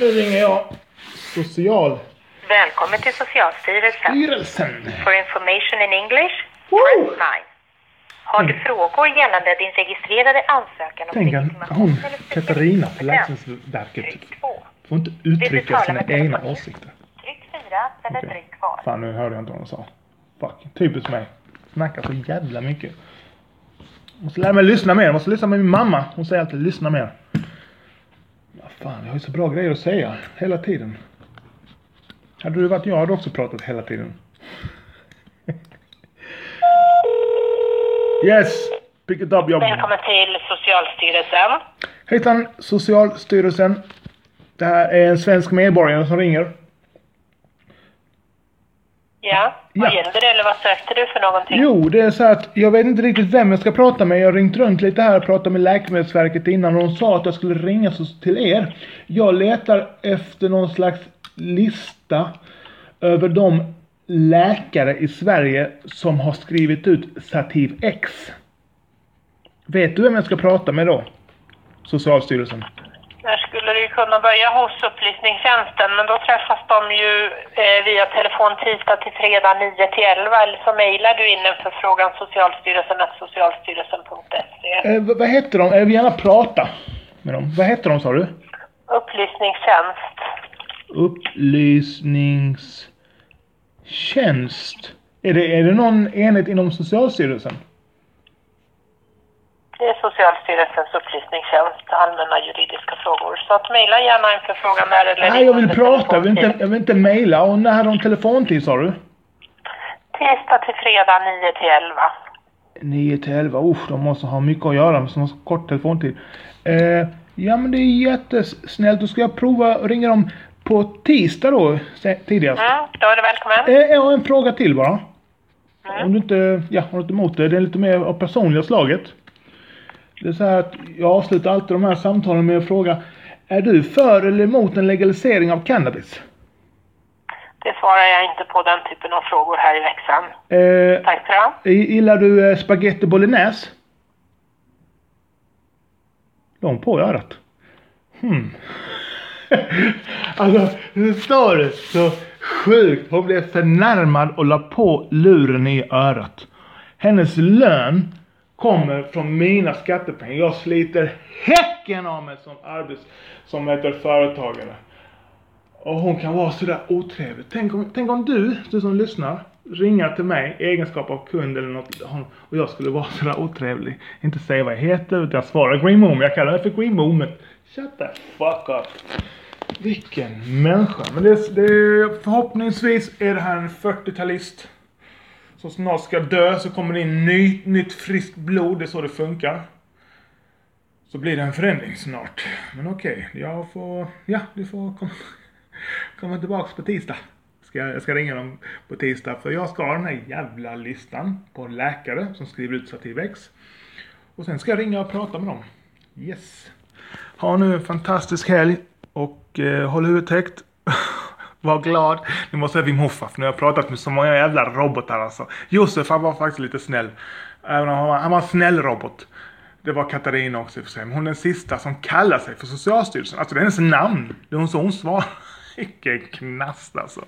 Nu ringer jag Socialstyrelsen. Välkommen till Socialstyrelsen. For information in English, press 9. Har du frågor gällande din registrerade ansökan om Tänk att hon, Katarina på? Läkemedelsverket, Tryck 2. får inte uttrycka sina egna åsikter. Tryck 4 eller Okej. tryck kvar. Fan, nu hörde jag inte vad hon sa. Fuck, typiskt mig. Snackar så jävla mycket. Måste lära mig lyssna mer. Måste lyssna med min mamma. Hon säger alltid lyssna mer. Fan, jag har ju så bra grejer att säga. Hela tiden. Hade du varit jag hade också pratat hela tiden. yes! Pick it up jobb. Välkommen till Socialstyrelsen. Hejsan Socialstyrelsen. Det här är en svensk medborgare som ringer. Ja, vad Ja. gällde det eller vad sökte du för någonting? Jo, det är så att jag vet inte riktigt vem jag ska prata med. Jag har ringt runt lite här och pratat med Läkemedelsverket innan och de sa att jag skulle ringa till er. Jag letar efter någon slags lista över de läkare i Sverige som har skrivit ut Sativ X. Vet du vem jag ska prata med då? Socialstyrelsen. Där skulle du ju kunna börja hos upplysningstjänsten men då träffas de ju eh, via telefon tisdag till fredag 9 till 11 eller så mejlar du in en förfrågan socialstyrelsen socialstyrelsen.se. Eh, vad, vad heter de? Jag vill gärna prata med dem. Vad heter de sa du? Upplysningstjänst. Upplysningstjänst. Är det, är det någon enhet inom Socialstyrelsen? Det är Socialstyrelsens upplysningstjänst, allmänna juridiska frågor. Så att mejla gärna en förfrågan där eller Nej, jag vill prata. Jag vill inte, jag vill inte mejla. Och när har de telefontid sa du? Tisdag till fredag 9 till 11. 9 till 11. Usch, de måste ha mycket att göra med så kort telefontid. Eh, ja, men det är jättesnällt. Då ska jag prova att ringa dem på tisdag då, tidigast. Mm, då är du välkommen. Eh, jag har en fråga till bara. Om du inte, ja, har du inte emot det. Det är lite mer av personliga slaget. Det är så här att jag avslutar alltid de här samtalen med att fråga. Är du för eller emot en legalisering av cannabis? Det svarar jag inte på den typen av frågor här i växeln. Eh, Tack för det. gillar du eh, spaghetti bolognese? Lång på i örat. Hmm. alltså, hur står det så sjukt? Hon blev förnärmad och la på luren i örat. Hennes lön kommer från mina skattepengar. Jag sliter häcken av mig som arbets... som heter företagare. Och hon kan vara sådär otrevlig. Tänk om, tänk om du, du som lyssnar, ringa till mig i egenskap av kund eller något och jag skulle vara sådär otrevlig. Inte säga vad jag heter utan jag svarar Green Moon. Jag kallar det för Green Moon. Shut the fuck up. Vilken människa. Men det, det, förhoppningsvis är det här en 40-talist som snart ska dö så kommer det in ny, nytt friskt blod. Det är så det funkar. Så blir det en förändring snart. Men okej, jag får... Ja, du får komma, komma tillbaks på tisdag. Ska, jag jag ska ringa dem på tisdag för jag ska ha den här jävla listan på läkare som skriver ut Sativex. Och sen ska jag ringa och prata med dem. Yes. Ha nu en fantastisk helg och eh, håll huvudet högt. Var glad. Nu måste jag Wim Hofa för nu har jag pratat med så många jävla robotar alltså. Josef han var faktiskt lite snäll. Även om han var, han var en snäll robot. Det var Katarina också i och för sig. Men hon är den sista som kallar sig för Socialstyrelsen. Alltså det är hennes namn. Det är hon så hon svarar. Vilken knast alltså.